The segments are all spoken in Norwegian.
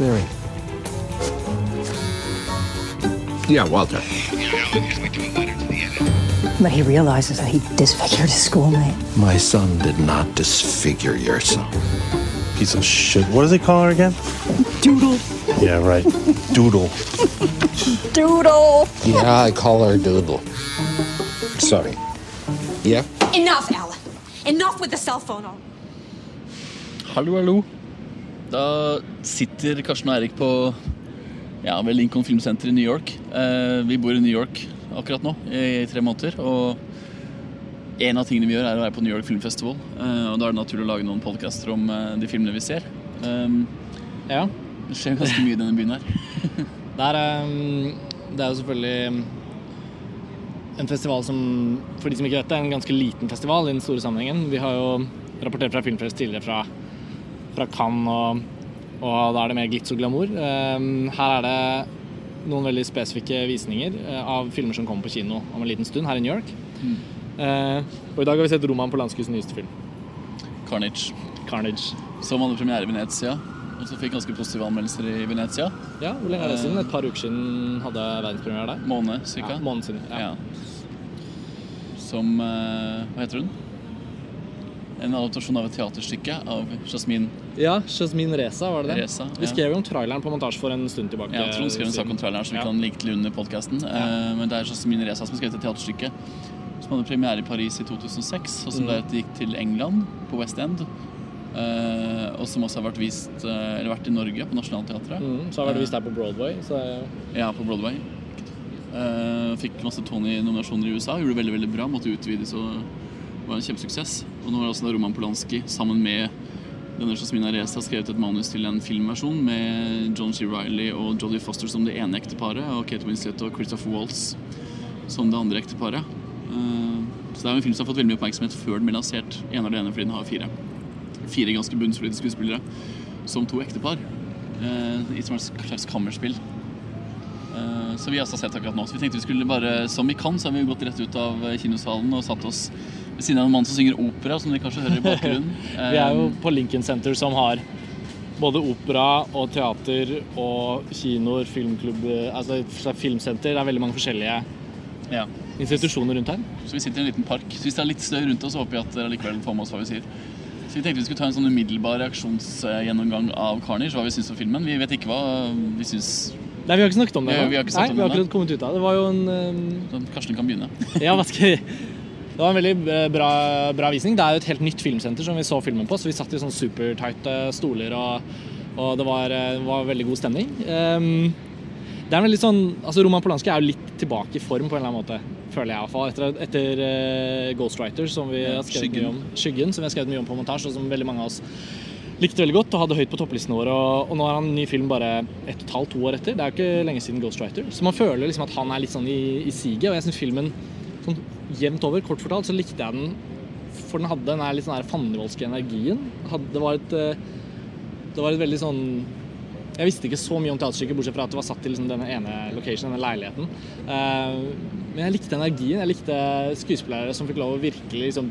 Very. Yeah, Walter. But he realizes that he disfigured his schoolmate. My son did not disfigure your son. Piece of shit. What does he call her again? Doodle. Yeah, right. Doodle. Doodle. Yeah, I call her Doodle. Sorry. Yeah? Enough, Alan. Enough with the cell phone. On. Hallo, hallo. Da sitter Karsten og Eirik på ja, ved Lincoln Filmsenter i New York. Eh, vi bor i New York akkurat nå i tre måneder. Og en av tingene vi gjør, er å være på New York Film Festival. Eh, og da er det naturlig å lage noen podcaster om eh, de filmene vi ser. Um, Ja. det skjer ganske mye i denne byen her. Det er, um, det er jo selvfølgelig um, en festival som, for de som ikke vet det, er en ganske liten festival i den store sammenhengen. Vi har jo rapportert fra Filmfest tidligere fra, fra Cannes, og, og da er det mer glitz og glamour. Um, her er det noen veldig spesifikke visninger uh, av filmer som kommer på kino om en liten stund her i New York. Mm. og i dag har vi sett Roman Polanskis nyeste film, Carnage. Carnage. Som hadde premiere i Venezia. Og så fikk ganske positive anmeldelser i Venezia. Ja, hvor lenge er det siden? Et par uker siden hadde verdenspremiere der. Måned cirka. Ja, måned siden. Ja. Ja. Som eh, Hva heter hun? En adaptasjon av et teaterstykke av Jasmin Ja, Jasmin Reza, var det det? Reza, Vi skrev jo om traileren på montasje for en stund tilbake. Ja, Trond skrev en sak om traileren som vi Ja. kan like til under podkasten. Men det er Jasmin Reza som har skrevet et teaterstykke som hadde premiere i Paris i 2006, og som Mm. deretter gikk til England, på West End. Uh, og som også har vært vist eh, Eller vært i Norge, på Nationaltheatret. Mm, så har vært vist her på Broadway. Er Ja, på Broadway. Uh, fikk masse Tony-nominasjoner i USA, gjorde det veldig veldig bra. Måtte utvides og var en kjempesuksess. Og nå har også da Roman Polanski sammen med denne Jasmina Reza skrevet et manus til en filmversjon med John G. Reilly og Jodie Foster som det ene ekteparet, og Kate Winslet og Christopher Waltz som det andre ekteparet. Eh, så det er en film som har fått veldig mye oppmerksomhet før den ble lansert. En av det ene fordi den har fire, fire ganske bunnsolide skuespillere som to ektepar. eh, I som et slags kammerspill. Eh, Så vi har sett akkurat nå. Så vi tenkte vi skulle bare, som vi kan, så har vi gått rett ut av kinosalen og satt oss ved siden av en mann som synger opera, som dere kanskje hører i bakgrunnen. Vi er jo på Lincoln Center, som har både opera og teater og kinoer, filmklubb Altså filmsenter. Det er veldig mange forskjellige ja. institusjoner rundt her. Så vi sitter i en liten park. Så hvis det er litt støy rundt oss, håper jeg at dere likevel får med oss hva vi sier. Så vi tenkte vi skulle ta en sånn umiddelbar reaksjonsgjennomgang av Carnage, hva vi syns om filmen. Vi vet ikke hva vi syns Nei, vi har ikke snakket om det Nei, vi har ikke Nei, vi har akkurat kommet ut av det. Det var jo en um, sånn, Karsten kan begynne. Ja, hva skal jeg Det var en veldig eh, bra, bra visning. Det er jo et helt nytt filmsenter som vi så filmen på, så vi satt i sånn supertighte stoler, og, og det var, eh, var veldig god stemning. Um, det er veldig sånn, altså Roman Polanski er jo litt tilbake i form på en eller annen måte, føler jeg i hvert fall. Etter, etter eh, Ghostwriter, som vi har skrevet Skyggen. mye om. Skyggen, som vi har skrevet mye om på montasje, og som veldig mange av oss likte veldig godt og hadde høyt på topplistene våre. Og, og nå har han en ny film bare ett og et halvt, to år etter. Det er jo ikke lenge siden Ghostwriter. Så man føler liksom at han er litt sånn i, i siget. Og jeg syns filmen sånn jevnt over, kort fortalt, så likte jeg den for den hadde den litt sånn fandenivoldske energien. Det var et eh, Det var et veldig sånn jeg visste ikke så mye om teaterstykket, bortsett fra at det var satt til liksom denne ene location, denne leiligheten. Eh, men jeg likte energien. Jeg likte skuespillere som fikk lov å virkelig liksom,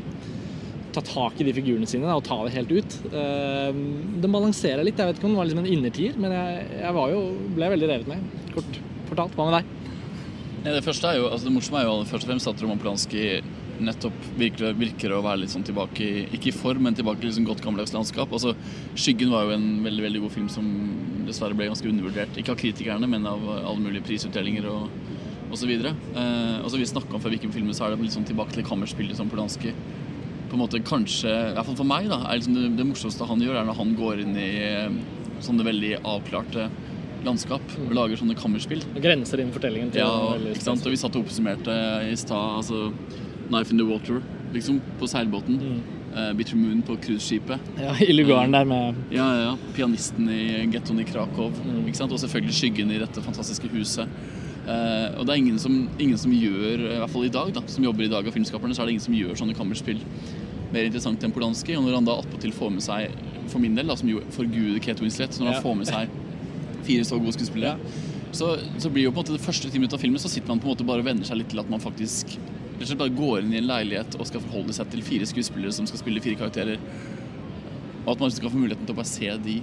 ta tak i de figurene sine og ta det helt ut. Eh, den balanserer litt. Jeg vet ikke om den var liksom en innertier, men jeg, jeg jo, ble veldig revet med. Kort fortalt. Hva med deg? Ja, det første er jo, altså det morsomme er jo først og fremst at Roman Polanski nettopp virker, virker å være litt sånn tilbake ikke i form, men tilbake i liksom godt gammeldags landskap. Altså, 'Skyggen' var jo en veldig veldig god film som dessverre ble ganske undervurdert. Ikke av kritikerne, men av alle mulige prisutdelinger og osv. Eh, og så vi snakka om før hvilken film, så er det litt sånn tilbake til kammerspillet som Polanski på en måte kanskje, i hvert fall for meg, da, er liksom det, det morsomste han gjør, er når han går inn i eh, sånne veldig avklarte landskap og lager sånne kammerspill. Og grenser inn fortellingen til Ja, ikke sant? Og vi satt og oppsummerte i stad altså Knife in the Water, liksom, på seilbåten. Eh, Bitter Moon på cruiseskipet. Ja, I lugaren der med Ja, ja, ja. Pianisten i gettoen i Krakow. Mm. Ikke sant? Og selvfølgelig skyggen i dette fantastiske huset. Uh, og det er ingen som, ingen som gjør, i hvert fall i dag, da, som jobber i dag av filmskaperne, så er det ingen som gjør sånne kammerspill mer interessant enn Polanski. Og når han da attpåtil får med seg, for min del, da, som jo forguder Kate Winslet, når han Ja. får med seg fire så gode skuespillere, så, så blir jo på en måte det første ti minutter av filmen så sitter man på en måte bare og venner seg litt til at man faktisk bare går inn i en leilighet og skal forholde seg til fire skuespillere som skal spille fire karakterer. Og at man skal få muligheten til å bare se de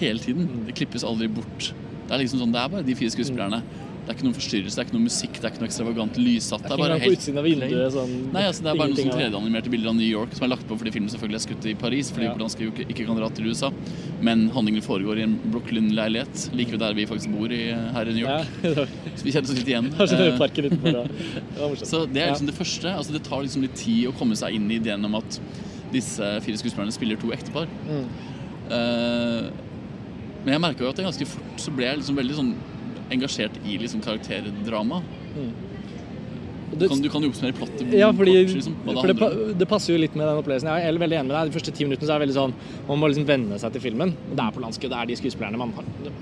hele tiden. Det klippes aldri bort. Det er liksom sånn, det er bare de fire skuespillerne. Det er ikke noen forstyrrelse, det er ikke noe musikk, det er ikke noe ekstravagant lyssatt. Det er bare helt vinduet. Sånn, Nei, altså det er bare noen sånn av 3D-animerte bilder av New York som er lagt på fordi filmen selvfølgelig er skutt i Paris, fordi Ja. Polanski jo ikke, ikke kan dra til USA. Men handlingen foregår i en Brooklyn-leilighet, like ved der vi faktisk bor i, her i New York. Ja. Så vi kjenner oss litt igjen. kanskje Eh, så det er liksom det første. altså Det tar liksom litt tid å komme seg inn i ideen om at disse fire skuespillerne spiller to ektepar. Mm. Uh, men jeg merka jo at det ganske fort så ble jeg liksom veldig sånn engasjert i liksom karakterdrama. Mm. Det- kan, du kan jo oppsummere plottet Ja, fordi, kort, liksom, det for det, pa- det passer jo litt med den opplevelsen. Jeg er veldig enig med deg. De første ti minuttene så er det veldig sånn Man må liksom venne seg til filmen. Det er Polanski, og det er de skuespillerne man,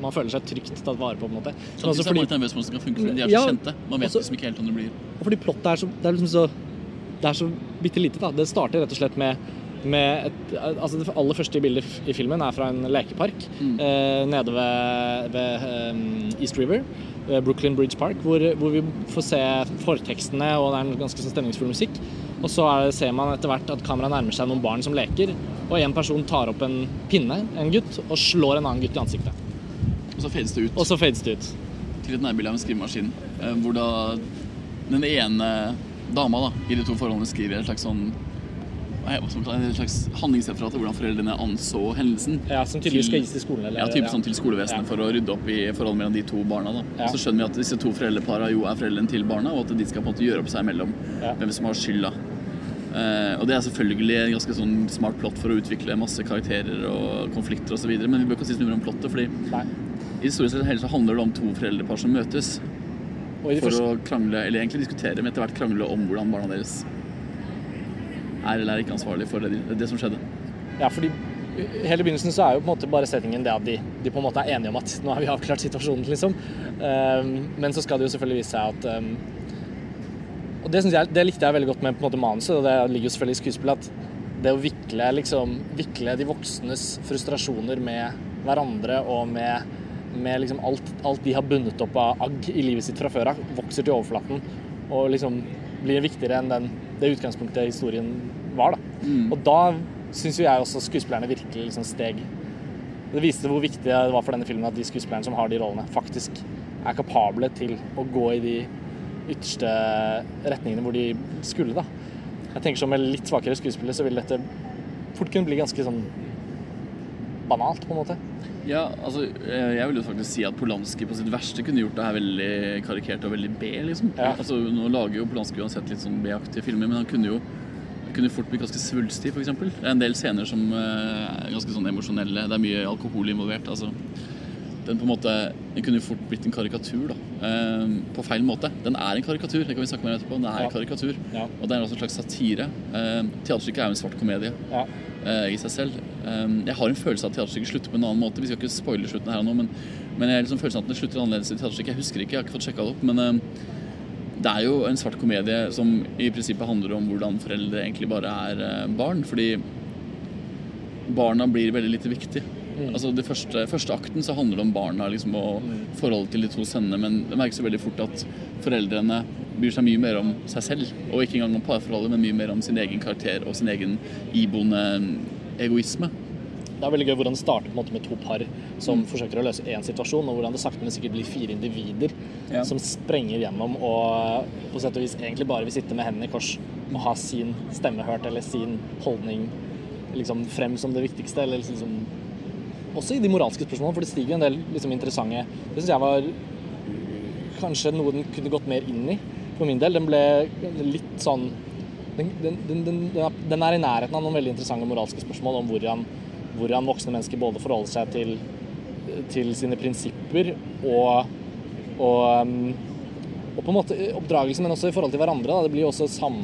man føler seg trygt tatt vare på. på en måte. Samtidig også så er man litt nervøs for hvordan det funke, fordi de er så Ja, kjente. Man vet også- liksom ikke helt om det blir fordi plottet er så Det er liksom så Det er så bitte lite, da. Det starter rett og slett med med et, altså Det aller første bildet i filmen er fra en lekepark Mm. eh, nede ved, ved um, East River. Ved Brooklyn Bridge Park, hvor, hvor vi får se fortekstene, og det er en ganske sånn stemningsfull musikk. Og så er, ser man etter hvert at kameraet nærmer seg noen barn som leker, og en person tar opp en pinne, en gutt, og slår en annen gutt i ansiktet. Og så fades det ut Og så fades det ut. til et nærbilde av en skrivemaskin, eh, hvor da den ene dama da, i de to forholdene skriver et slags sånn et slags handlingsreferat til hvordan foreldrene anså hendelsen. Ja, Som tydeligvis skal gis til skolen. Eller, Ja, type sånn til skolevesenet Ja. for å rydde opp i forholdet mellom de to barna. da. Ja. Så skjønner vi at disse to foreldrepara jo er foreldrene til barna, og at de skal på en måte gjøre opp seg imellom Ja. hvem som har skylda. Uh, og det er selvfølgelig en ganske sånn smart plott for å utvikle masse karakterer og konflikter osv., men vi bør ikke si så mye om plottet, fordi Nei. i historisk sett så handler det om to foreldrepar som møtes for første, å krangle, eller egentlig diskutere, men etter hvert krangle om hvordan barna deres er eller er ikke ansvarlig for det, det som skjedde. ja, fordi hele begynnelsen så er jo på en måte bare settingen det at de, de på en måte er enige om at nå har vi avklart situasjonen, liksom. Um, men så skal det jo selvfølgelig vise seg at um, Og det, jeg, det likte jeg veldig godt med på en måte manuset, og det ligger jo selvfølgelig i skuespillet, at det å vikle, liksom, vikle de voksnes frustrasjoner med hverandre og med, med liksom alt, alt de har bundet opp av agg i livet sitt fra før av, vokser til overflaten og liksom blir viktigere enn den, det utgangspunktet historien var. Da. Og da syns jo jeg også skuespillerne virkelig liksom steg Det viste hvor viktig det var for denne filmen at de skuespillerne som har de rollene, faktisk er kapable til å gå i de ytterste retningene hvor de skulle. da. Jeg tenker sånn med litt svakere skuespillere så vil dette fort kunne bli ganske sånn banalt, på en måte. Ja, altså, eh, jeg vil jo faktisk si at Polanski på sitt verste kunne gjort det her veldig karikert og veldig B, liksom. Ja. Altså, nå lager jo Polanski uansett litt sånn B-aktige filmer, men han kunne jo kunne fort blitt ganske svulstig, f.eks. Det er en del scener som eh, er ganske sånn emosjonelle. Det er mye alkohol involvert. altså. Den på en måte, den kunne fort blitt en karikatur, da. Eh, på feil måte. Den er en karikatur, det kan vi snakke mer etterpå. Den er en karikatur. Ja. Og det er også en slags satire. Teaterstykket er jo en svart komedie Ja. Eh, i seg selv. Um, jeg har en følelse av at teaterstykket slutter på en annen måte. Vi skal ikke spoile slutten her og nå, men, men jeg har liksom følelsen av at det slutter annerledes i teaterstykket. Jeg husker ikke, jeg har ikke fått sjekka det opp. Men um, det er jo en svart komedie som i prinsippet handler om hvordan foreldre egentlig bare er eh, barn. Fordi barna blir veldig lite viktig. Altså det første, første akten så handler det om barna liksom, og forholdet til de to sønnene, men det merkes jo veldig fort at foreldrene bryr seg mye mer om seg selv, og ikke engang om parforholdet, men mye mer om sin egen karakter og sin egen iboende egoisme. Det er veldig gøy hvordan det starter måte med to par som forsøker å løse én situasjon, og hvordan det sakte, men sikkert blir fire individer Ja. som sprenger gjennom og på sett og vis egentlig bare vil sitte med hendene i kors og ha sin stemme hørt eller sin holdning liksom frem som det viktigste. Eller liksom, også i de moralske spørsmålene, for det stiger jo en del liksom, interessante Det syns jeg var kanskje noe den kunne gått mer inn i, for min del. Den ble litt sånn den, den, den, den, er- i nærheten av noen veldig interessante moralske spørsmål om hvordan, hvordan voksne mennesker både forholder seg til, til sine prinsipper og, og, um, og på en måte oppdragelse, men også i forhold til hverandre. Da. Det blir også sam,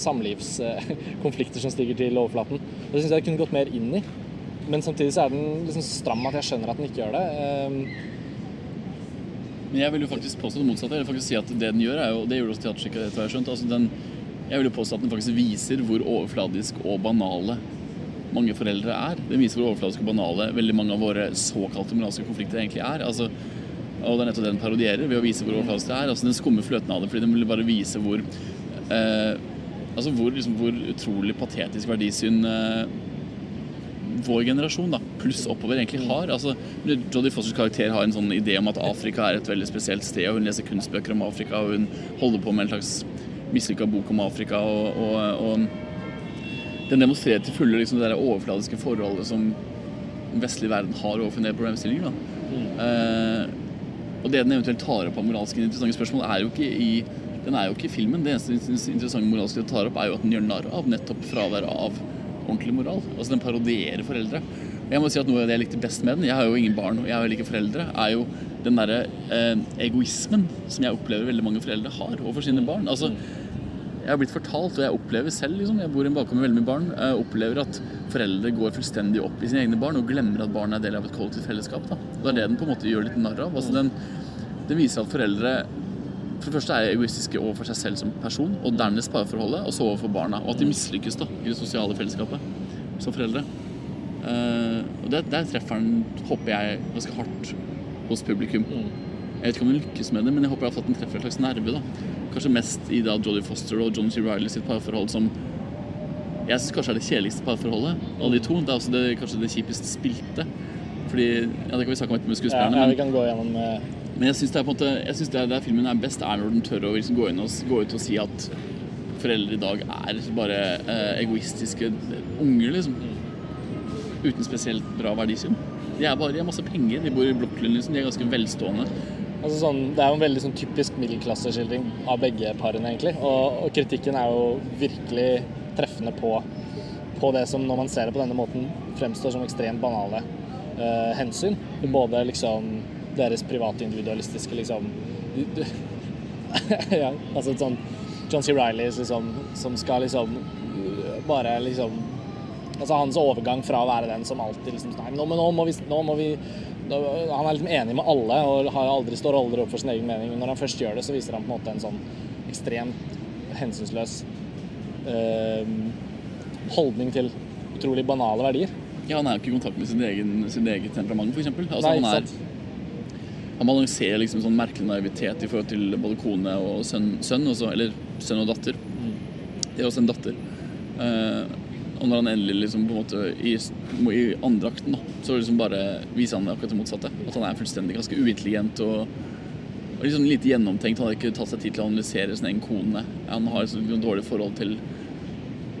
samlivskonflikter som stiger til overflaten. Det syns jeg det kunne gått mer inn i. Men samtidig så er den liksom stram at jeg skjønner at den ikke gjør det. Men jeg vil jo faktisk påstå det motsatte. Jeg vil faktisk si at Det den gjør, er jo, det gjorde også teaterstykket, etter hva jeg skjønt. Altså den, jeg vil jo påstå at den faktisk viser hvor overfladisk og banale mange foreldre er. Den viser hvor overfladisk og banale veldig mange av våre såkalte moralske konflikter egentlig er. Altså, og det er nettopp det den parodierer ved å vise hvor overfladisk det er. Altså Den skummer fløten av det fordi den vil bare vise hvor eh, Altså hvor, liksom, hvor utrolig patetisk verdisyn eh, vår generasjon, da, pluss oppover, egentlig har. Altså, Jodie Fosters karakter har en sånn idé om at Afrika er et veldig spesielt sted, og hun leser kunstbøker om Afrika, og hun holder på med en slags mislykka bok om Afrika, og, og, og den demonstrerer til fulle liksom, det der overfladiske forholdet som den vestlige verden har overfor en del problemstillinger. Da. Eh, og det den eventuelt tar opp av moralske interessante spørsmål, er jo ikke i den er jo ikke i filmen. Det eneste interessante moralske det tar opp, er jo at den gjør narr av nettopp fraværet av ordentlig moral. Altså den parodierer foreldre. Jeg må si at Noe av det jeg likte best med den, jeg har jo ingen barn og jeg har vel ikke foreldre, er jo den derre eh, egoismen som jeg opplever veldig mange foreldre har overfor sine barn. Altså, jeg har blitt fortalt, og jeg opplever selv, liksom, jeg bor i en bakgård med veldig mye barn, jeg opplever at foreldre går fullstendig opp i sine egne barn og glemmer at barn er del av et kollektivt fellesskap. Da. Og det er det den på en måte gjør litt narr av. Altså, den, den viser at foreldre for det første er egoistiske overfor seg selv som person, og dernest parforholdet, og så overfor barna. Og at de mislykkes da, i det sosiale fellesskapet som foreldre. Uh, og det, Der treffer den, håper jeg, ganske hardt hos publikum. Jeg vet ikke om den lykkes med det, men jeg håper at den treffer en slags nerve. da. Kanskje mest i da Jodie Foster og John C. Reilly sitt parforhold som jeg syns kanskje er det kjedeligste parforholdet av de to. Det er også det, kanskje det kjipest spilte. Fordi, ja Det kan vi snakke om etterpå med skuespillerne. ja, ja, vi kan gå gjennom eh, men jeg syns det det der filmen er best, er når den tør å liksom gå, og, gå ut og si at foreldre i dag er bare eh, egoistiske unger, liksom. Uten spesielt bra verdisyn. De er bare, de har masse penger, de bor i Blokklund, liksom. De er ganske velstående. Altså sånn, det er jo en veldig sånn typisk middelklasseskildring av begge parene, egentlig. Og, og kritikken er jo virkelig treffende på, på det som, når man ser det på denne måten, fremstår som ekstremt banale eh, hensyn. Både liksom deres private individualistiske liksom ja, Altså sånn John C. Riley liksom, som skal liksom bare liksom Altså hans overgang fra å være den som alltid liksom Nei, nå, men nå må vi, nå må vi nå, Han er liksom enig med alle og har aldri står aldri opp for sin egen mening. Men når han først gjør det, så viser han på en måte en sånn ekstremt hensynsløs øh, holdning til utrolig banale verdier. Ja, han er jo ikke i kontakt med sin egen, sin egen temperament, f.eks. Altså, Nei, han, er? Han balanserer liksom sånn merkelig naivitet i forhold til både kone og sønn, sønn også, eller sønn og datter. Det er også en datter. Eh, og når han endelig liksom på en måte i, i andre akten, da, så liksom bare viser han akkurat det motsatte. At han er fullstendig ganske uintelligent og, og liksom lite gjennomtenkt. Han har ikke tatt seg tid til å analysere sin egen kone. Han har et sånn dårlig forhold til,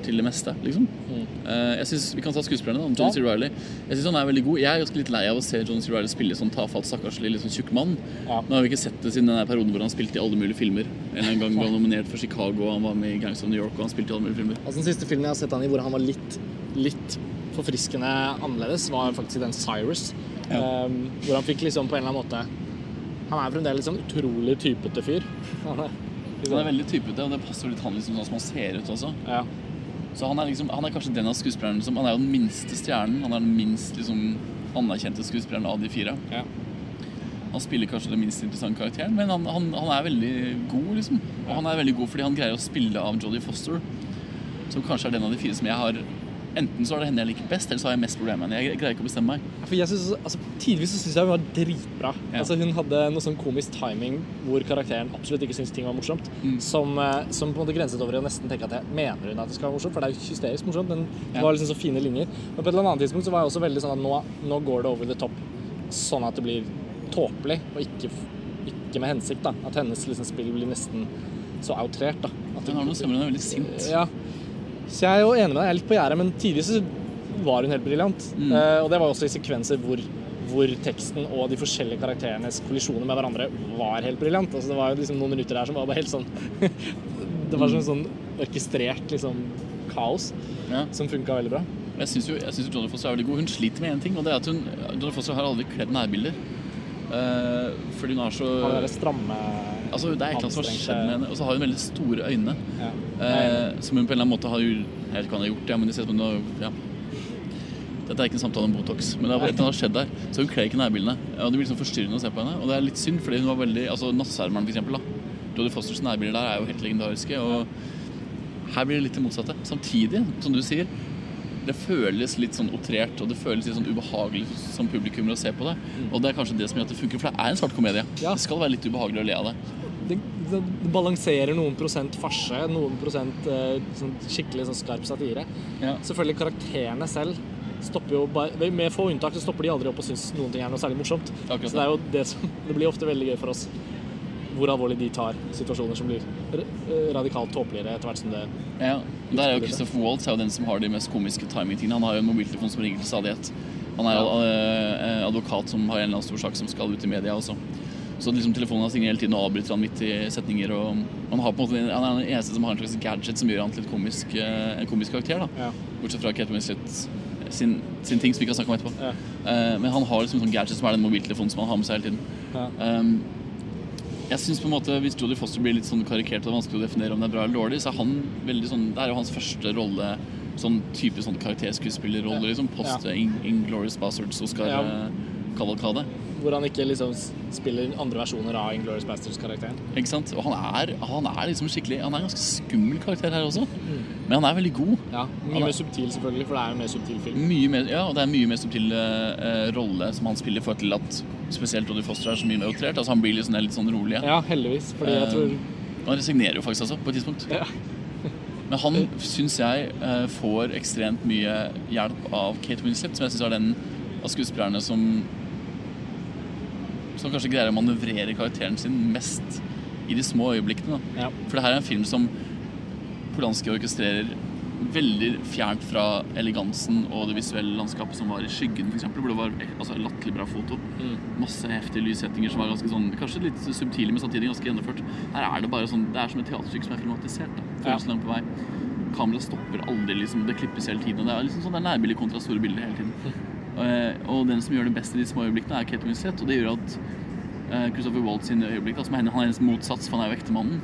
til det meste, liksom. Eh, jeg synes, Vi kan ta skuespillerne. da, John Ja. C. Reilly. Jeg synes han er veldig god. Jeg er ganske litt lei av å se John C. Reilly spille sånn tafatt, stakkarslig, litt sånn tjukk mann. Ja. Nå har vi ikke sett det siden den perioden hvor han spilte i alle mulige filmer. En gang var han nominert for Chicago, han var med i Gangs of New York, og han spilte i alle mulige filmer. Altså Den siste filmen jeg har sett han i hvor han var litt, litt forfriskende annerledes, var faktisk den Cyrus. Um, hvor han fikk liksom på en eller annen måte Han er fremdeles en utrolig typete fyr. Han er, liksom, Han er veldig typete, og det passer litt han liksom sånn som han ser ut også. ja. Så han er, liksom, han er kanskje den av skuespillerne som Han er jo den minste stjernen. Han er den minst liksom, anerkjente skuespilleren av de fire. Ja. Han spiller kanskje den minst interessante karakteren, men han, han, han er veldig god, liksom. Og han er veldig god fordi han greier å spille av Jodie Foster, som kanskje er den av de fire som jeg har Enten så er det henne jeg liker best, eller så har jeg mest problemer med henne. Jeg greier ikke å bestemme meg. For jeg synes, altså, Tidvis så syns jeg hun var dritbra. Ja. Altså, hun hadde noe sånn komisk timing hvor karakteren absolutt ikke syntes ting var morsomt. Mm. Som, eh, som på en måte grenset over i å nesten tenke at jeg mener hun at det skal være morsomt. For det er jo hysterisk morsomt. Men det Ja. var liksom så fine linjer. Men på et eller annet tidspunkt så var jeg også veldig sånn at nå, nå går det over the top. Sånn at det blir tåpelig, og ikke, ikke med hensikt. da At hennes liksom, spill blir nesten så outrert. da At Hun har noe stemmer, hun er veldig sint. ja. Så jeg er jo enig med deg, jeg er litt på gjerdet, men tidvis var hun helt briljant. Mm. Uh, og det var også i sekvenser hvor, hvor teksten og de forskjellige karakterenes kollisjoner med hverandre var helt briljant. Altså, det var jo liksom noen minutter der som var bare helt sånn Det var sånn, sånn orkestrert liksom, kaos Ja. som funka veldig bra. Jeg syns jo, jeg synes jo Jodie Foster er veldig god. Hun sliter med én ting, og det er at hun Jodie Foster har aldri kledd nærbilder. Uh, fordi hun har så Han derre stramme Altså, Det er et eller annet som har skjedd med henne. Og så har hun veldig store øyne. ja. Eh, som hun på en eller annen måte har gjort Jeg vet ikke hva hun har gjort, ja, men det ser ut som hun har ja. Dette er ikke en samtale om Botox, men det har, et eller annet har skjedd der. Så hun kler ikke nærbildene. Ja, det blir liksom forstyrrende å se på henne. Og det er litt synd, fordi hun var veldig Altså Nattsvermeren, for eksempel. da. Jodie Fosters nærbilder der er jo helt legendariske. Og her blir det litt det motsatte. Samtidig, som du sier, det føles litt sånn outrert, og det føles litt sånn ubehagelig som publikummer å se på det. Og det er kanskje det som gjør at det funker, for det er en svart komedie. Ja. Det skal være litt ubehagelig å le av det. det, det balanserer noen prosent farse, noen prosent eh, sånn skikkelig sånn skarp satire. Ja. Selvfølgelig karakterene selv stopper jo bare, Med få unntak så stopper de aldri opp og syns noen ting er noe særlig morsomt. Akkurat Så det er jo det som Det blir ofte veldig gøy for oss hvor alvorlig de tar situasjoner som blir eh, radikalt tåpeligere etter hvert som det Ja, der er jo Christopher Waltz er jo den som har de mest komiske timingtingene. Han har jo en mobiltelefon som ringer til stadighet. Han er jo eh, advokat som har en eller annen stor sak som skal ut i media også. Så liksom telefonen hans ringer hele tiden og avbryter han midt i setninger. Og han, har på en måte, han er den eneste som har en slags gadget som gjør han til et komisk, eh, en komisk karakter. da. Ja. Bortsett fra Kate Winslet sin, sin ting som vi kan snakke om etterpå. Ja. Eh, men han har liksom en sånn gadget som er den mobiltelefonen som han har med seg hele tiden. Ja. Um, jeg synes på en måte Hvis Jodie Foster blir litt sånn karikert og vanskelig å definere om det er bra eller dårlig, så er han veldig sånn Det er jo hans første rolle Sånn type sånn karakterskuespillerrolle, liksom. Post Ja. In Inglorious Bastards Ja. Oscar-kavalkade. Hvor han ikke liksom spiller andre versjoner av Inglorious Bastards-karakteren. Ikke sant? Og han er, han er liksom skikkelig Han er en ganske skummel karakter her også. Mm. Men han er veldig god. Ja, Mye er- mer subtil, selvfølgelig, for det er jo en mer subtil film. Mye mer, ja, og det er en mye mer subtil uh, rolle som han spiller for til at spesielt Roddy Foster er så mye mer outrert. Altså han blir sånn, litt sånn rolig. Ja, heldigvis. Fordi jeg Eh, tror Han resignerer jo faktisk altså, på et tidspunkt. ja. Men han syns jeg eh, får ekstremt mye hjelp av Kate Winslet, som jeg syns er den av skuespillerne som Som kanskje greier å manøvrere karakteren sin mest i de små øyeblikkene. Ja. For det her er en film som Polanski orkestrerer veldig fjernt fra elegansen og det visuelle landskapet som var i skyggen, f.eks. Hvor det var altså, latterlig bra foto. Masse heftige lyssettinger som var ganske sånn Kanskje litt subtile, men samtidig ganske gjennomført. Her er det bare sånn Det er som et teaterstykke som er filmatisert. da Føles Ja. langt på vei. Kameraet stopper aldri, liksom. Det klippes hele tiden. Og det er liksom sånn det er nærbilde kontra store bilder hele tiden. Eh, og den som gjør det best i de små øyeblikkene, er Kate Winsett, Og det gjør at eh, Christopher Waltz sine øyeblikk, da, som er hennes motsats, for han er jo ektemannen,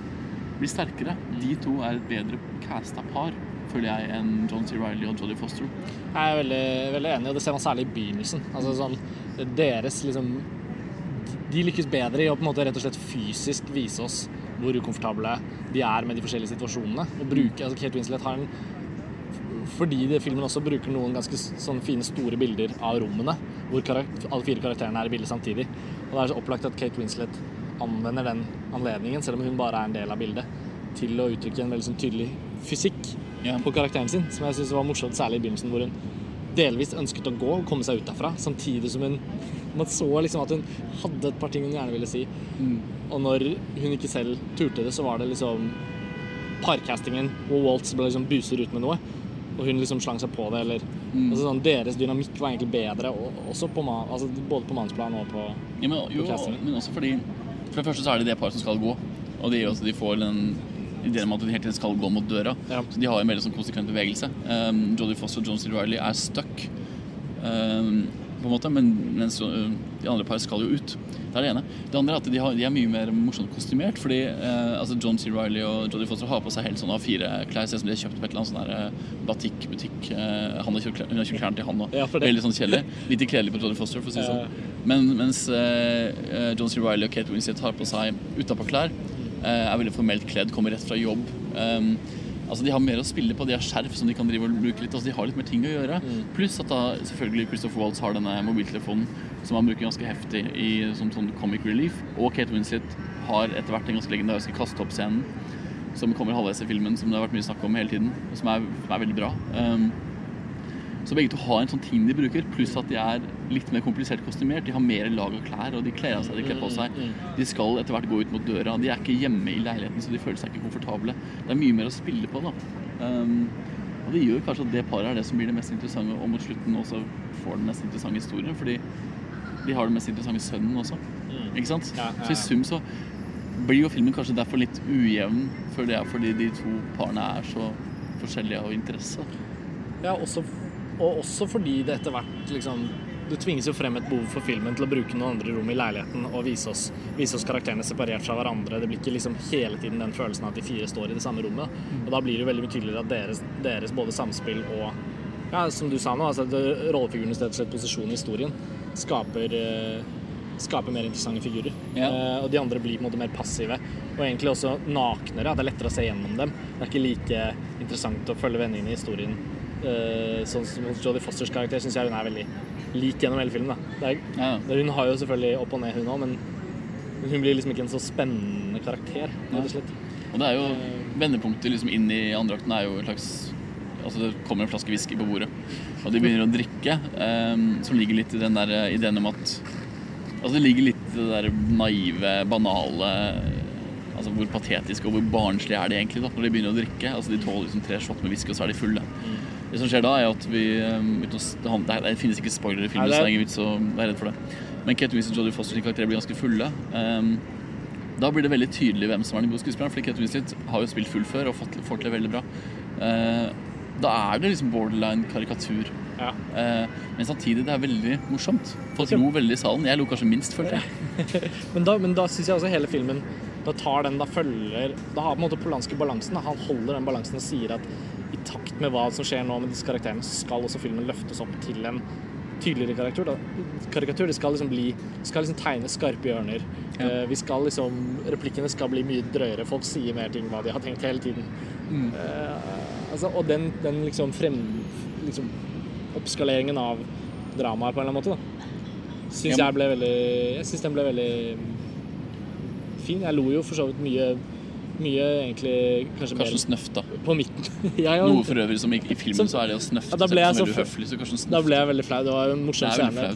blir sterkere. De to er et bedre casta par, føler jeg, enn John C. Reilly og Jodie Foster. Jeg er veldig, veldig enig, og det ser man særlig i begynnelsen. Altså sånn, deres liksom De lykkes bedre i å på en måte rett og slett fysisk vise oss hvor ukomfortable de er med de forskjellige situasjonene. Og bruke, altså Kate Winslet har en fordi det, filmen også bruker noen ganske sånn fine store bilder av rommene, hvor karakter, alle fire karakterene er i bildet samtidig. Og det er så opplagt at Kate Winslet anvender den anledningen, selv om hun bare er en del av bildet, til å uttrykke en veldig sånn tydelig fysikk Ja. på karakteren sin, som jeg synes var morsomt, særlig i begynnelsen, hvor hun delvis ønsket å gå og komme seg ut derfra, samtidig som hun man så liksom at hun hadde et par ting hun gjerne ville si. Og når hun ikke selv turte det, så var det liksom parcastingen hvor Waltz ble liksom buser ut med noe, og hun liksom slang seg på det, eller altså sånn, Deres dynamikk var egentlig bedre, og, også på, ma- altså, både på mannsplan og på Ja, men, jo, På castingen. men også fordi For det første så er det det paret som skal gå. Og de, også de får den ideen om at de hele tiden skal gå mot døra. Ja. Så de har en veldig sånn konsekvent bevegelse. Um, Jodie Foster og John C. Reilly er stuck, um, på en måte, men mens uh, de andre par skal jo ut. Det er det ene. Det andre er at de, har, de er mye mer morsomt kostymert. Fordi uh, altså John C. Reilly og Jodie Foster har på seg helt sånn A4-klær. Ser ut som de har kjøpt på et eller annet sånn uh, batikk-butikk. Uh, hun har kjøpt klærne til han òg. Ja, Veldig sånn kjedelig. Litt kledelig på Jodie Foster, for å si det sånn. Men mens eh, eh, John C. Reilly og Kate Winslet har på seg utapåklær, uh, er veldig formelt kledd, kommer rett fra jobb. Altså De har mer å spille på, de har skjerf som de kan drive og bruke litt. Altså De har litt mer ting å gjøre. Pluss at da selvfølgelig Christopher Waltz har denne mobiltelefonen som han bruker ganske heftig i, som sånn comic relief. Og Kate Winslet har etter hvert en ganske legendarisk kaste-opp-scenen som kommer halvveis i filmen, som det har vært mye snakk om hele tiden, og som er, som er veldig bra. Um, så begge to har en sånn ting de bruker, pluss at de er litt mer komplisert kostymert. De har mer lag av klær, og de kler av seg, de kler på seg. De skal etter hvert gå ut mot døra. De er ikke hjemme i leiligheten, så de føler seg ikke komfortable. Det er mye mer å spille på, da. Um, og det gjør kanskje at det paret er det som blir det mest interessante, og mot slutten også får den mest interessante historien, fordi de har den mest interessante sønnen også. Ikke sant? Så i sum så blir jo filmen kanskje derfor litt ujevn, for det er fordi de to parene er så forskjellige av interesse. Ja, også, og også fordi det etter hvert liksom Det tvinges jo frem et behov for filmen til å bruke noen andre rom i leiligheten og vise oss, vise oss karakterene separert fra hverandre. Det blir ikke liksom hele tiden den følelsen av at de fire står i det samme rommet. Og da blir det jo veldig mye tydeligere at deres, deres både samspill og ja, som du sa nå, altså rollefigurenes rett og slett posisjon i historien skaper eh, skaper mer interessante figurer. Ja. Eh, og de andre blir på en måte mer passive. Og egentlig også naknere. At det er lettere å se gjennom dem. Det er ikke like interessant å følge vennene i historien. Eh, sånn som hos Jodie Fosters karakter syns jeg hun er veldig lik gjennom hele filmen. Da. Det er, Ja. Hun har jo selvfølgelig opp og ned, hun òg, men hun blir liksom ikke en så spennende karakter, Ja. og. Og det er jo vendepunktet liksom inn i andre akten er jo en slags Altså det kommer en flaske whisky på bordet, og de begynner å drikke. um, som ligger litt i den der eh, ideen om at Altså det ligger litt i det der naive, banale Altså hvor patetisk og hvor barnslig er de egentlig da når de begynner å drikke. Altså De tåler liksom tre shot med whisky, og så er de fulle. Det som skjer da, er at vi eh, det, finnes ikke spoilere i filmen, så det er ingen vits å være redd for det. Men Kate Winston og Jodie Foster sine karakterer blir ganske fulle. Um, da blir det veldig tydelig hvem som er den gode skuespilleren, fordi Kate Winslet har jo spilt full før og fått, fått det veldig bra. Eh, da er det liksom borderline karikatur. Ja. Eh, men samtidig det er veldig morsomt. Folk lo veldig i salen. Jeg lo kanskje minst, følte jeg. Men da, men da syns jeg også hele filmen Da tar den, da følger Da har på en måte Polanski balansen. da. Han holder den balansen og sier at i takt med hva som skjer nå med disse karakterene, så skal også filmen løftes opp til en tydeligere karikatur. Da. karikatur det skal liksom bli skal liksom tegne skarpe hjørner. Ja. Eh, vi skal liksom Replikkene skal bli mye drøyere. Folk sier mer ting hva de har tenkt hele tiden. Mm. Uh, altså, og den, den liksom frem... Liksom oppskaleringen av dramaet på en eller annen måte, da. Syns Ja, jeg ble veldig Jeg syns den ble veldig fin. Jeg lo jo for så vidt mye Mye egentlig kanskje, Kanskje snøft, da. På midten. Noe for øvrig som i, i filmen Som- så er det å snøfte Ja, jeg som veldig uhøflig. Da ble jeg veldig flau. Det var en morsom scene.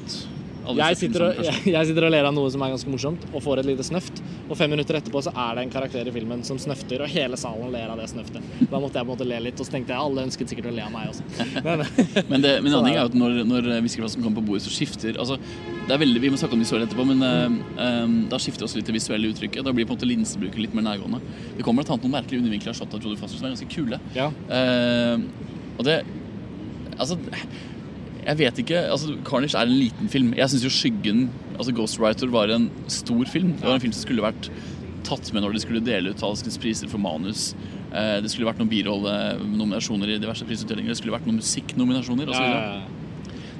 Jeg sitter, og, sånn jeg, jeg sitter og ler av noe som er ganske morsomt, og får et lite snøft. Og fem minutter etterpå så er det en karakter i filmen som snøfter, og hele salen ler av det snøftet. Da måtte jeg på en måte le litt, og så tenkte jeg alle ønsket sikkert å le av meg også. Men, Men, det, men en annen ting er at når, når whiskyflasken kommer på bordet, så skifter altså, det er veldig, Vi må snakke om visuelle etterpå, men eh, eh, da skifter også litt det visuelle uttrykket. Da blir på en måte linsebruket litt mer nærgående. Det kommer bl.a. noen merkelige undervinkler av shot av Jodie Foster som er ganske kule. ja. Uh, og det Altså jeg vet ikke, altså Carnage er en liten film. Jeg syns jo Skyggen, altså Ghostwriter, var en stor film. Det var en film som skulle vært tatt med når de skulle dele ut Talskens priser for manus. Eh, Det skulle vært noen birollenominasjoner i diverse prisutdelinger. Det skulle vært noen musikknominasjoner osv. Ja.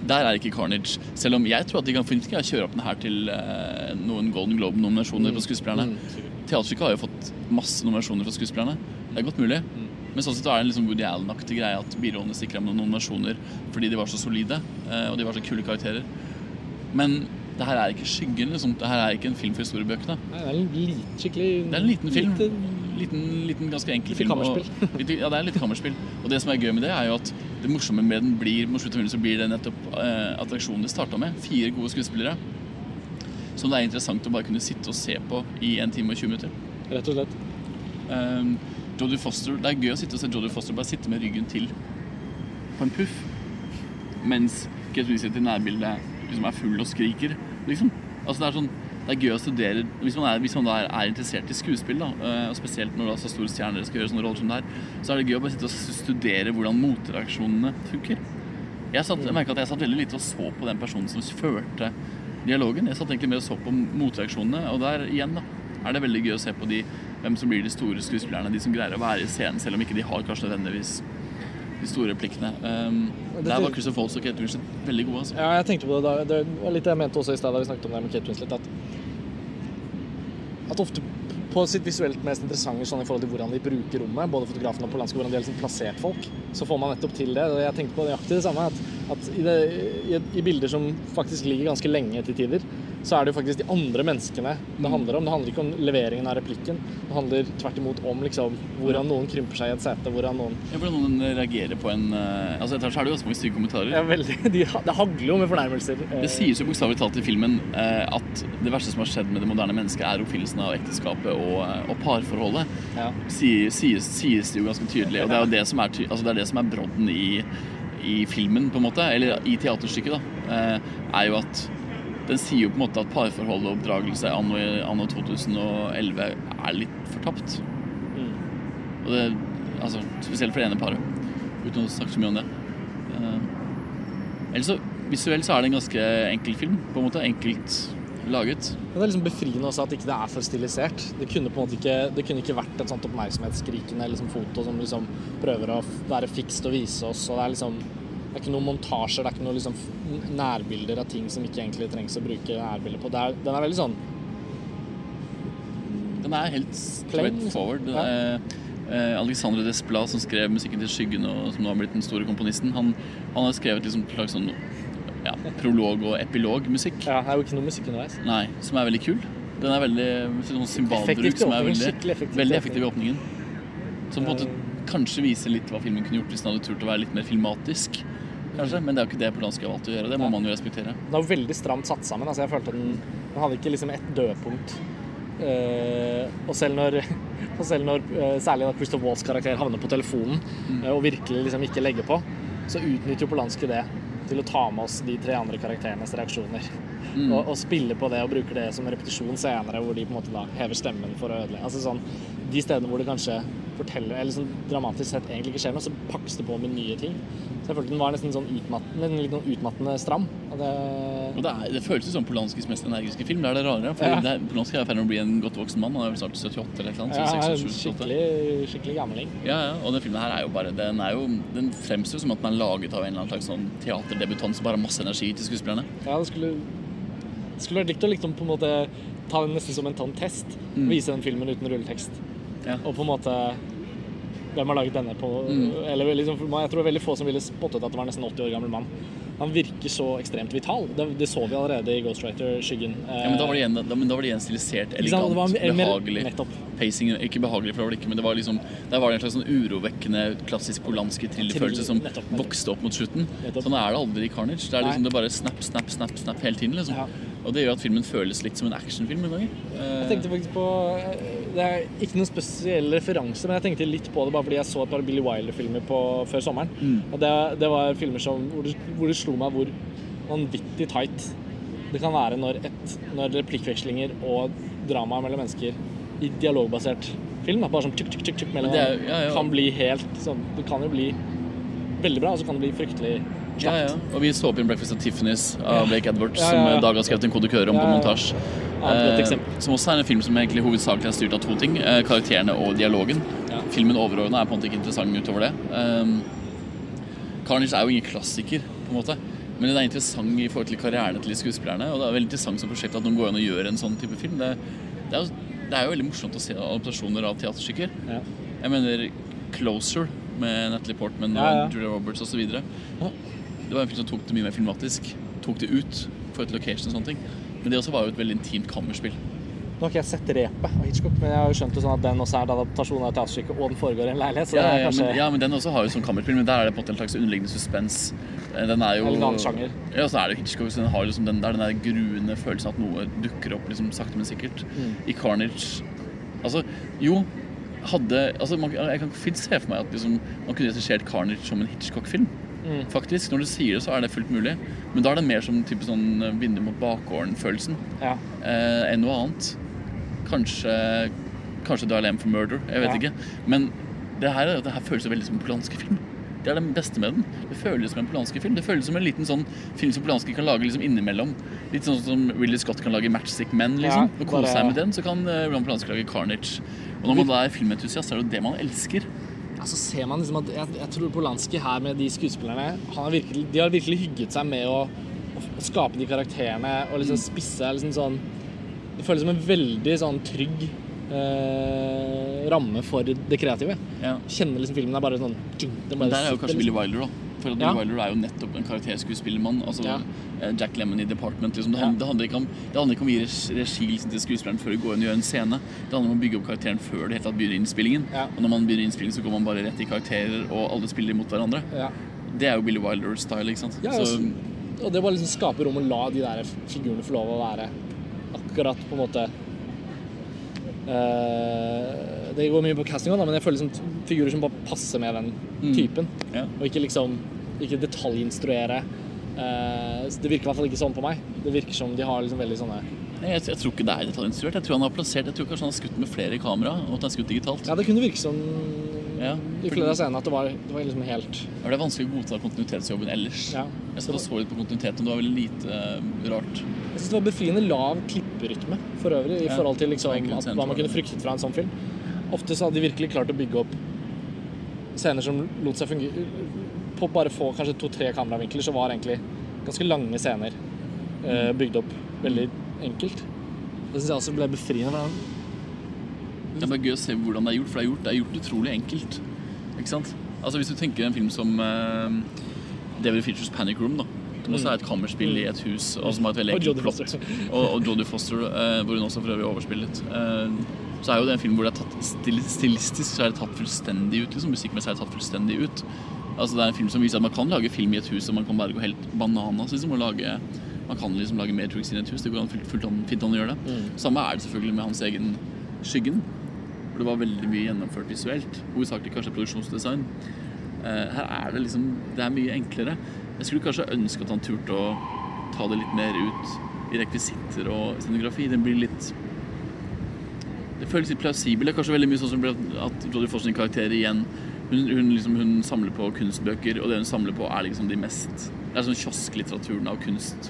Der er ikke Carnage. Selv om jeg tror at de kan fint kjøre opp den her til eh, noen Golden Globe-nominasjoner på skuespillerne. Mm. Teaterstykket har jo fått masse nominasjoner fra skuespillerne. Det er godt mulig. Men sånn sett er det en liksom Woody Allen-aktig greie at birollene stikker av med noen nominasjoner fordi de var så solide eh, og de var så kule karakterer. Men det her er ikke skyggen. liksom. Det her er ikke en film for historiebøkene. Nei, Det er en liten, skikkelig Det er en liten film. Liten, Liten, liten ganske enkel film. Og, ja, det er litt kammerspill. Og det som er gøy med det, er jo at det morsomme med den blir mot slutten så blir det nettopp eh, attraksjonen det starta med. Fire gode skuespillere. Som det er interessant å bare kunne sitte og se på i 1 time og 20 minutter. Rett og slett. Um, Jodie Foster, Det er gøy å sitte og se Jodie Foster bare sitte med ryggen til på en puff. Mens Kate Winslet i nærbildet liksom er full og skriker. Liksom. Altså det er sånn det er gøy å studere Hvis man er, hvis man er, er interessert i skuespill, da, eh, og spesielt når da så store stjerner skal gjøre sånne roller som det her, så er det gøy å bare sitte og studere hvordan motreaksjonene funker. Jeg, satt, jeg merket at jeg satt veldig lite og så på den personen som førte dialogen. Jeg satt egentlig mer og så på motreaksjonene, og der igjen da, er det veldig gøy å se på de, hvem som blir de store skuespillerne, de som greier å være i scenen, selv om ikke de har kanskje nødvendigvis de store replikkene. Um, der var Christopher Waltz og Kate Winslet veldig gode. Altså. Ja, jeg tenkte på det da. Det var litt det jeg mente også i stedet da vi snakket om det med Kate Winslet. At, at ofte på sitt visuelt mest interessante sånn i forhold til hvordan de bruker rommet, både fotografen og Polanski, hvordan de har liksom plassert folk, så får man nettopp til det. Og jeg tenkte på nøyaktig det samme. At, at i, det, i, i bilder som faktisk ligger ganske lenge til tider, så er det jo faktisk de andre menneskene det handler om. Det handler ikke om leveringen av replikken. Det handler tvert imot om liksom, hvordan noen krymper seg i et sete, hvordan noen Ja, hvordan noen reagerer på en uh, Altså Etter hvert er det jo ganske mange stygge kommentarer. ja, veldig, de, Det hagler jo med fornærmelser. Det sies jo bokstavelig talt i filmen eh, at det verste som har skjedd med det moderne mennesket, er oppfyllelsen av ekteskapet og, eh, og parforholdet. Ja. Sies, sies, sies det jo ganske tydelig. Og det er jo det som er, altså det er, det som er brodden i, i filmen, på en måte, eller i teaterstykket, da, eh, er jo at den sier jo på en måte at parforhold og oppdragelse anno, anno 2011 er litt fortapt. Og det, altså, spesielt for det ene paret, uten å snakke så mye om det. Uh, Ellers så, visuelt så er det en ganske enkel film, på en måte. Enkelt laget. Men det er liksom befriende også at ikke det er for stilisert. Det kunne på en måte ikke, det kunne ikke vært et sånt oppmerksomhetsskrikende liksom, foto som liksom prøver å være fikst og vise oss. Og det er liksom det er ikke noen montasjer, det er ikke noen liksom nærbilder av ting som ikke egentlig trengs å bruke nærbilder på. Det er, den er veldig sånn Den er helt straight forward. Ja. Eh, Alexandre Desplat, som skrev musikken til Skyggen, og som nå har blitt den store komponisten, han, han har skrevet liksom slags sånn ja, prolog- og epilogmusikk. Ja, det er jo ikke noe musikk underveis. Nei, som er veldig kul. Den er veldig sånn symbalbruk som er veldig, veldig effektiv i åpningen. Som på en måte kanskje vise litt hva filmen kunne gjort hvis den hadde turt å være litt mer filmatisk. Kanskje, Men det er jo ikke det Polanski har valgt å gjøre. Det må man jo respektere. Den jo veldig stramt satt sammen. Altså, jeg følte den, den hadde ikke liksom ett dødpunkt. Uh, og selv når, og selv når uh, særlig da Christoph Waltz karakter havner på telefonen Mm. uh, og virkelig liksom ikke legger på, så utnytter jo Polanski det til å ta med oss de tre andre karakterenes reaksjoner. Mm. Og, og spiller på det og bruker det som repetisjon senere, hvor de på en måte da hever stemmen for å ødelegge. Altså sånn, De stedene hvor det kanskje forteller, eller sånn dramatisk sett egentlig ikke skjer noe, så pakkes det på med nye ting. Så jeg følte den var nesten sånn utmattende, litt sånn utmattende stram. Og det, Og det, er, det føles jo som Polanskis mest energiske film. Det er det rare. For Ja. det er, Polanski er i ferd med å bli en godt voksen mann. Han er vel snart 78 eller noe. ja, så er 66, 78. skikkelig, skikkelig gamling. Ja, ja, og den filmen her er jo bare Den, er jo, den fremstår som at den er laget av en eller annen slags sånn teaterdebutant som bare har masse energi til skuespillerne. Ja, det skulle, det skulle vært likt å liksom på en måte ta den nesten som en tann test. Vise den filmen uten rulletekst. Ja. Og på en måte Hvem har laget denne på Eller liksom, Jeg tror det er veldig få som ville spottet at det var nesten 80 år gammel mann. Han virker så ekstremt vital. Det, det så vi allerede i Ghostwriter Skyggen. Ja, men da var det igjen, da, da var det igjen stilisert, elegant, Det var behagelig. nettopp. Pacing, ikke behagelig, for det var det ikke, men det var liksom Der var det en slags sånn urovekkende klassisk polanski thrillerfølelse som Nettopp, nettopp. vokste opp mot slutten. Nettopp. Sånn er det aldri i Carnage. Det er liksom det bare snap, snap, snap, snap hele tiden. liksom. Ja. Og det gjør at filmen føles litt som en actionfilm noen ganger. Jeg tenkte faktisk på Det er ikke noen spesiell referanse, men jeg tenkte litt på det bare fordi jeg så et par Billy Wilder-filmer før sommeren. Og det, det var filmer som, hvor, det, hvor det slo meg hvor vanvittig tight det kan være når, et, når replikkvekslinger og drama mellom mennesker i dialogbasert film, da, bare sånn tuk, tuk, tuk, tuk mellom det er- ja, ja. kan bli helt sånn Det kan jo bli veldig bra, og så kan det bli fryktelig Ja, ja. Og vi så opp i en Breakfast at Tiffany's av Blake Edwards, Ja, ja, ja. som Dag har skrevet en kodekør om på montasje. Eh, som også er en film som egentlig hovedsakelig er styrt av to ting. Eh, karakterene og dialogen. Filmen overordna er på en måte ikke interessant utover det. Eh, Carnage er jo ingen klassiker, på en måte. Men det er interessant i forhold til karrieren til skuespillerne. Og det er veldig interessant som prosjekt at noen går inn og gjør en sånn type film. Det, det, er, jo, det er jo veldig morsomt å se adaptasjoner av teaterstykker. Ja. Jeg mener Closer med Natalie Portman og Julia Roberts osv. Det var en film som tok det mye mer filmatisk. Tok det ut for et location og sånne ting. Men det også var jo et veldig intimt kammerspill. Nå har ikke jeg sett Repet av Hitchcock, men jeg har jo skjønt det sånn at den også er en adaptasjon av et teaterstykke, og den foregår i en leilighet. Så Ja, det ja, kanskje men, ja, men den også har jo sånn kammerspill, men der er det på en slags underliggende suspens. Eh, Den er jo en annen sjanger. Ja, så er det jo Hitchcock, så den har liksom den der, den der gruende følelsen at noe dukker opp liksom sakte, men sikkert. Mm. I Carnage Altså, jo hadde altså, man, Jeg kan fint se for meg at liksom, man kunne regissert Carnage som en Hitchcock-film. Mm. Faktisk, Når du sier det, så er det fullt mulig. Men da er det mer som type sånn eh, mot bakgården-følelsen Ja. eh, enn noe annet. Kanskje Kanskje du er lem for Murder, jeg vet Ja. ikke. Men det her, det her føles veldig som en polanski film. Det er det beste med den. Det føles som en polanski film. Det føles som en liten sånn film som Polanski kan lage liksom innimellom. Litt sånn som Willy Scott kan lage Matchstick Men, liksom. Ja, og kose seg med den, så kan uh, Roman Polanski lage Carnage. Og når man da er filmentusiast, så er det jo det man elsker. Så ser man liksom at jeg, jeg tror Polanski her med de skuespillerne han har virkelig, De har virkelig hygget seg med å, å, skape de karakterene og liksom spisse liksom sånn Det føles som en veldig sånn trygg eh, ramme for det kreative. Ja. Kjenner liksom filmen er bare sånn tjung, bare der er jo kanskje liksom. Billy Wilder, da. For at Ja. Wilder er jo nettopp en karakterskuespillermann. Altså Ja. eh, Jack Lemmon i Department. Liksom. Det, handler, det, handler ikke om, det handler ikke om å gi regi liksom, til skuespilleren før de går inn og gjør en scene. Det handler om å bygge opp karakteren før det hele tatt begynner innspillingen. Ja. Og når man begynner innspillingen, så går man bare rett i karakterer, og alle spiller mot hverandre. Ja. Det er jo Billy Wilder-style, ikke sant. Ja, så, altså, og det bare liksom skaper rom å la de der figurene få lov å være akkurat på en måte eh, Det går mye på casting også, men jeg føler liksom figurer som bare passer med den typen. ja. Og ikke liksom Ikke detaljinstruere. Eh, det virker i hvert fall ikke sånn på meg. Det virker som de har liksom veldig sånne Nei, jeg, jeg tror ikke det er detaljinstruert. Jeg tror han har plassert Jeg tror kanskje han har skutt med flere kamera, og at han har skutt digitalt. Ja, det kunne virke som Ja, i flere av scenene at det var, det var liksom helt Ja, Det er vanskelig å godta kontinuitetsjobben ellers. Ja. Jeg satt og så litt på kontinuiteten, det var veldig lite uh, rart. Jeg synes det var befriende lav klipperytme for øvrig, i forhold til liksom, at, hva man kunne fryktet fra en sånn film. Ofte så hadde de virkelig klart å bygge opp scener som lot seg fungere På bare få kanskje to-tre kameravinkler, så var egentlig ganske lange scener eh, bygd opp veldig enkelt. Det syns jeg også ble befriende. for Det er bare gøy å se hvordan det er gjort, for det er gjort, det er gjort utrolig enkelt. Ikke sant? Altså Hvis du tenker en film som eh, David Features Panic Room, da. Som også er et kammerspill i et hus, og som har et veldig. Og enkelt Jodie plott. Og, og Jodie Foster, eh, hvor hun også for øvrig overspillet. Uh, så er jo det en film hvor det er tatt stil stilistisk så er det tatt fullstendig ut. liksom Musikkmessig er det tatt fullstendig ut. Altså Det er en film som viser at man kan lage film i et hus, og man kan bare gå helt bananas. liksom og lage Man kan liksom lage Matrix inn i et hus. Det går an fullt, fullt an, fint an å gjøre det. Samme er det selvfølgelig med hans egen Skyggen. Hvor det var veldig mye gjennomført visuelt. Hovedsakelig kanskje produksjonsdesign. Eh, her er det liksom Det er mye enklere. Jeg skulle kanskje ønske at han turte å ta det litt mer ut i rekvisitter og scenografi. Den blir litt Det føles litt plausibel. Det er kanskje veldig mye sånn som at Jodie får sin karakter igjen hun, hun, liksom, hun samler på kunstbøker, og det hun samler på, er liksom de mest Det er sånn kiosklitteraturen av kunst.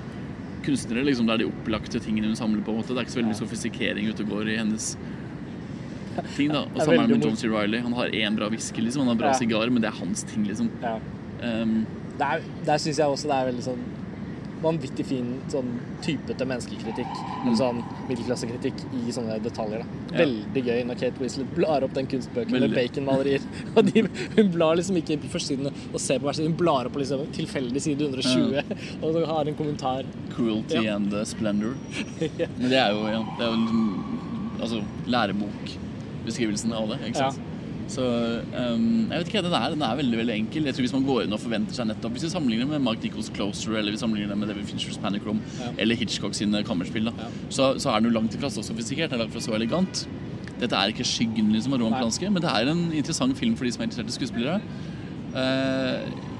Kunstnere, liksom, det er de opplagte tingene hun samler på. Det er ikke så veldig mye sofistikering ute og går i hennes ting. da Og Det Samme det veldig med John C. Reilly. Han har én bra whisky, liksom. Han har bra Ja. sigar, men det er hans ting, liksom. Ja. Um, Der, der syns jeg også det er veldig sånn vanvittig fin sånn typete menneskekritikk. Mm. sånn middelklassekritikk i sånne detaljer. da. Mm. Ja. Veldig gøy når Kate Winslet blar opp den kunstbøken med baconmalerier. Og de, hun blar liksom ikke på førstesiden og ser på hver side, hun blar opp på liksom tilfeldig side 120 og så har en kommentar. Cruelty Ja. and Splendor. Ja. Men det er jo, ja, det er jo en altså, lærebokbeskrivelsen av det. ikke sant? Så um, jeg vet ikke, hva den er, den er veldig veldig enkel. Jeg tror Hvis man går inn og forventer seg nettopp Hvis vi sammenligner med Mark Nichols Closer eller vi sammenligner med David Finchers Panic Room Ja. eller Hitchcock sine kammerspill, da, Ja. så, så er den jo langt ifra så sofistikert. Den er langt ifra så elegant. Dette er ikke skyggen liksom, av Roman. Polanski, men det er en interessant film for de som er interessert i skuespillere. Uh,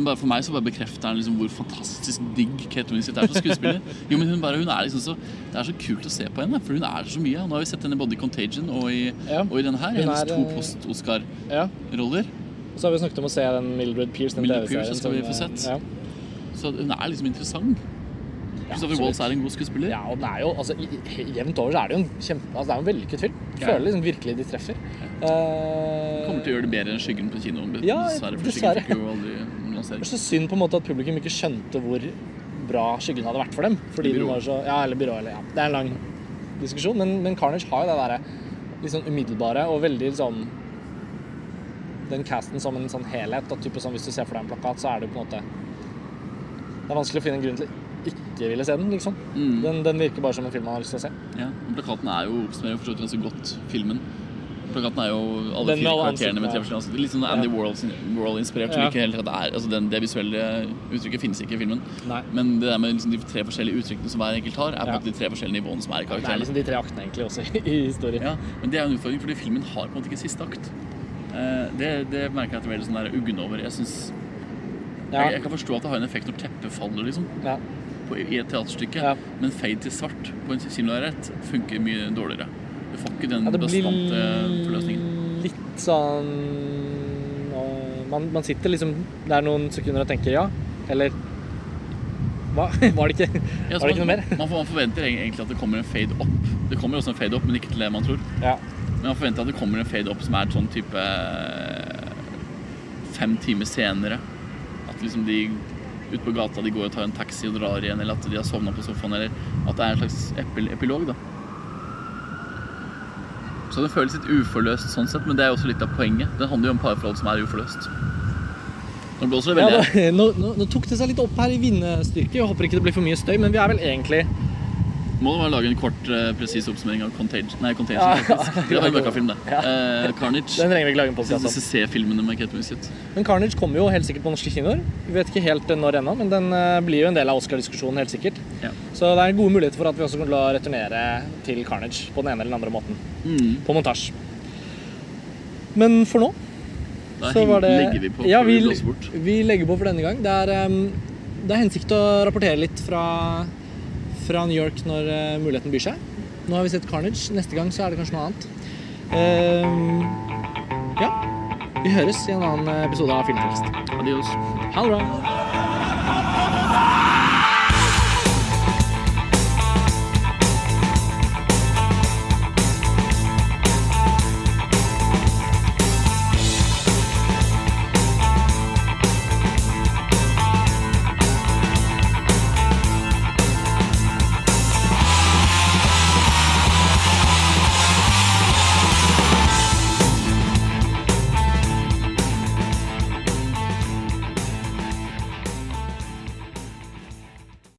bare, for meg så bare bekrefter den liksom hvor fantastisk digg Kate Winslet er som skuespiller. Jo, men hun, bare, hun er liksom så, Det er så kult å se på henne, for hun er så mye. Nå har vi sett henne både i Contagion og i, Ja. og i denne her. Hennes er, to eh, post-Oscar-roller. Ja. Og så har vi snakket om å se den Mildred Pierce, den TV-serien. Sett. Ja. Så hun er liksom interessant. Christopher ja, Waltz er en god skuespiller. Ja, og den er jo, altså, Jevnt over så er det jo en kjempe, altså, det er en vellykket film. Jeg Ja. føler liksom virkelig de treffer. Eh, Kommer til å gjøre det bedre enn Skyggen på kino. Ja, dessverre. Dessverre. Jo. Det er så synd på en måte at publikum ikke skjønte hvor bra Skyggen hadde vært for dem. Fordi den var så, ja, eller byrå, eller ja. Det er en lang diskusjon, men, men Carnage har jo det derre sånn umiddelbare og veldig sånn Den casten som en sånn helhet. Da, type sånn, hvis du ser for deg en plakat, så er det på en måte Det er vanskelig å finne en grunn til ikke ville se den, liksom. Mm. Den, den virker bare som en film man har lyst til å se. Ja, men Plakaten er jo oppsummerer for så vidt ganske godt filmen. Plakaten er jo alle fire karakterene med tre forskjellige ansikter. Litt sånn Andy. Warhol-inspirert. Ja. det altså Det visuelle uttrykket finnes ikke i filmen. Nei. Men det der med liksom de tre forskjellige uttrykkene som hver enkelt har, er på Ja. de tre forskjellige nivåene som er i Det er liksom de tre aktene egentlig også i, historien. Ja, men det er en utfordring, fordi filmen har på en måte ikke siste akt. Eh, det, det merker jeg at det er veldig sånn uggen over. Jeg, synes, Ja. jeg, jeg kan forstå at det har en effekt når teppet faller, liksom. Ja. På, I et teaterstykke. Ja. Men fade til svart på en kinolerret funker mye dårligere. Ikke den Ja, det forløsningen. litt sånn man, man sitter liksom der noen sekunder og tenker ja, eller hva? Var det ikke, Ja, var det ikke noe mer? Man, man forventer egentlig at det kommer en fade up. Det kommer også en fade up, men ikke til det man tror. Ja. Men man forventer at det kommer en fade up som er sånn type eh, fem timer senere. At liksom de ute på gata de går og tar en taxi og drar igjen, eller at de har sovna på sofaen, eller at det er en slags epil epilog, da. Så den føles litt uforløst sånn sett, men det er jo også litt av poenget. Den handler jo om parforhold som er uforløst. Nå blåser det Ja, veldig. da, nå, nå, nå tok det seg litt opp her i vindstyrke. Jeg håper ikke det blir for mye støy, men vi er vel egentlig Må det være å lage en kort, uh, presis oppsummering av Contagion. Nei, Contagion, Ja. faktisk. Det var en møkkafilm, det. Ja. Uh, Carnage. Den trenger vi ikke lage en podkast om. Se filmene med Kate Winslet. Men Carnage kommer jo helt sikkert på norske kinoer. Vi vet ikke helt når ennå, men den blir jo en del av Oscar-diskusjonen, helt sikkert. Ja. Så det er gode muligheter for at vi også kommer til å returnere til Carnage på den ene eller den andre måten. Mm. På montasje. Men for nå Da så var det legger vi på ja, vi, vi vi legger på for denne gang. Det er, um, det er hensikt å rapportere litt fra, fra New York når uh, muligheten byr seg. Nå har vi sett Carnage. Neste gang så er det kanskje noe annet. Uh, ja. Vi høres i en annen episode av Filmtekst. Adios. Ha det bra.